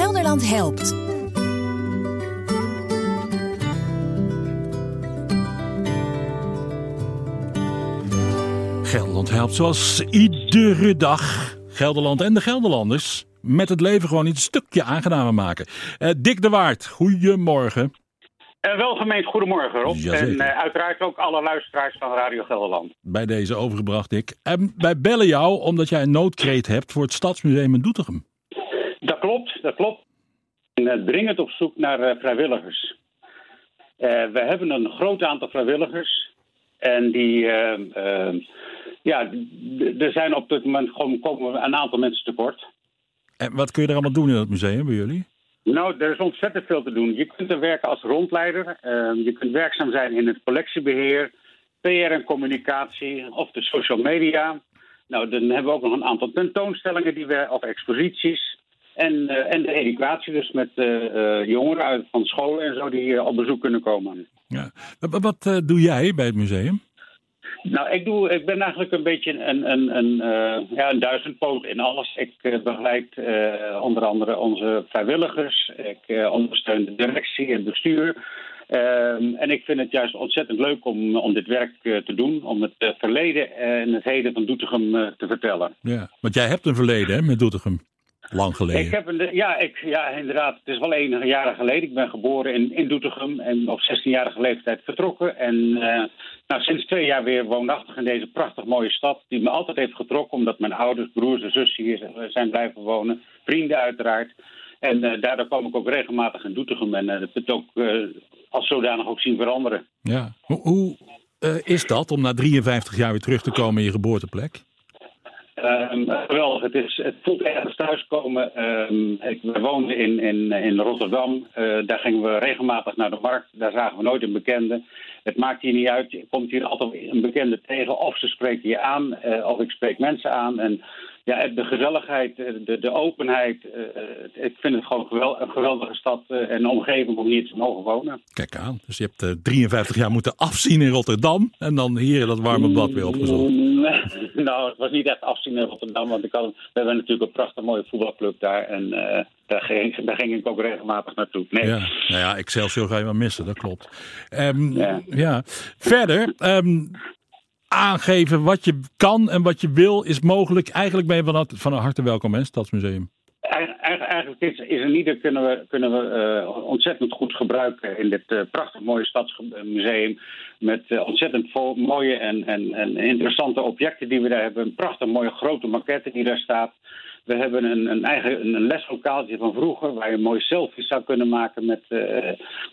Gelderland helpt. Gelderland helpt zoals iedere dag. Gelderland en de Gelderlanders met het leven gewoon iets stukje aangenamer maken. Uh, Dick de Waard, goedemorgen. Uh, welgemeend goedemorgen Rob. Jazeker. En uh, uiteraard ook alle luisteraars van Radio Gelderland. Bij deze overgebracht, Dick. En wij bellen jou omdat jij een noodkreet hebt voor het Stadsmuseum in Doetinchem. Dat klopt. En, uh, dringend op zoek naar vrijwilligers. we hebben een groot aantal vrijwilligers. En die, ja, er zijn op dit moment gewoon komen een aantal mensen tekort. En wat kun je er allemaal doen in het museum bij jullie? Nou, er is ontzettend veel te doen. Je kunt er werken als rondleider. Uh, je kunt werkzaam zijn in het collectiebeheer, PR en communicatie of de social media. Nou, dan hebben we ook nog een aantal tentoonstellingen die we, of exposities. En, uh, en de educatie, dus met uh, jongeren uit van scholen en zo die hier op bezoek kunnen komen. Ja. Wat, doe jij bij het museum? Nou, ik, doe, ik ben eigenlijk een beetje een, een, een, uh, ja, een duizendpoot in alles. Ik uh, begeleid uh, onder andere onze vrijwilligers. Ik ondersteun de directie en het bestuur. Ehm, en ik vind het juist ontzettend leuk om, om dit werk te doen. Om het verleden en het heden van Doetinchem te vertellen. Ja, want jij hebt een verleden hè, met Doetinchem. Lang geleden. Ik heb een, ja, ik, ja, inderdaad. Het is wel enige jaren geleden. Ik ben geboren in, in Doetinchem en op 16-jarige leeftijd vertrokken. En uh, nou, sinds twee jaar weer woonachtig in deze prachtig mooie stad. Die me altijd heeft getrokken, omdat mijn ouders, broers en zussen hier zijn blijven wonen. Vrienden uiteraard. En uh, daardoor kom ik ook regelmatig in Doetinchem. En uh, dat het ook als zodanig ook zien veranderen. Ja. Hoe, hoe is dat om na 53 jaar weer terug te komen in je geboorteplek? Um, geweldig. Het, is, het voelt ergens thuiskomen. Um, ik, we woonden in, in, in Rotterdam. Uh, daar gingen we regelmatig naar de markt. Daar zagen we nooit een bekende. Het maakt hier niet uit. Je komt hier altijd een bekende tegen. Of ze spreken je aan. Uh, of ik spreek mensen aan. En ja, de gezelligheid, de, de openheid. Ik vind het gewoon een geweldige stad en omgeving om hier te mogen wonen. Kijk aan. Dus je hebt 53 jaar moeten afzien in Rotterdam. En dan hier dat warme bad weer opgezocht. nou, het was niet echt afzien in Rotterdam. Want ik had, we hebben natuurlijk een prachtig mooie voetbalclub daar. En uh, daar, ging, daar ging ik ook regelmatig naartoe. Nee. Ja, nou ja, Excelsior ga je wel missen, dat klopt. Um, ja. ja. Verder, um, aangeven wat je kan en wat je wil is mogelijk. Eigenlijk ben je van, van harte welkom, hè, Stadsmuseum. Eigenlijk is, is een ieder kunnen we, kunnen we uh, ontzettend goed gebruiken in dit uh, prachtig mooie stadsmuseum. Met uh, ontzettend mooie en, en, en interessante objecten die we daar hebben. Een prachtig mooie grote maquette die daar staat. We hebben een, een eigen een leslokaaltje van vroeger waar je mooie selfies zou kunnen maken met,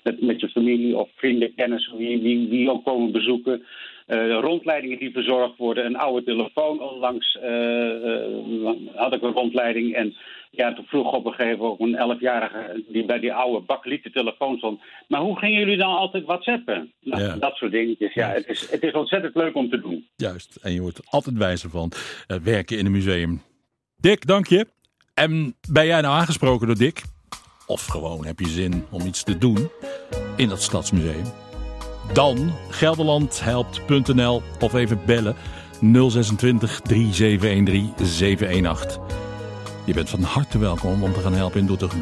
met, met je familie of vrienden, kennissen, wie, wie ook komen bezoeken. Uh, rondleidingen die verzorgd worden. Een oude telefoon onlangs uh, uh, had ik een rondleiding. En ja, toen vroeg op een gegeven moment ook een elfjarige die bij die oude bakkelieten telefoon stond. Maar hoe gingen jullie dan altijd whatsappen? Nou, ja. Dat soort dingetjes. Ja, het is, het is ontzettend leuk om te doen. Juist. En je wordt er altijd wijzer van werken in een museum. Dick, dank je. En ben jij nou aangesproken door Dick? Of gewoon heb je zin om iets te doen in dat stadsmuseum? Dan gelderlandhelpt.nl of even bellen 026 3713 718. Je bent van harte welkom om te gaan helpen in Doetinchem.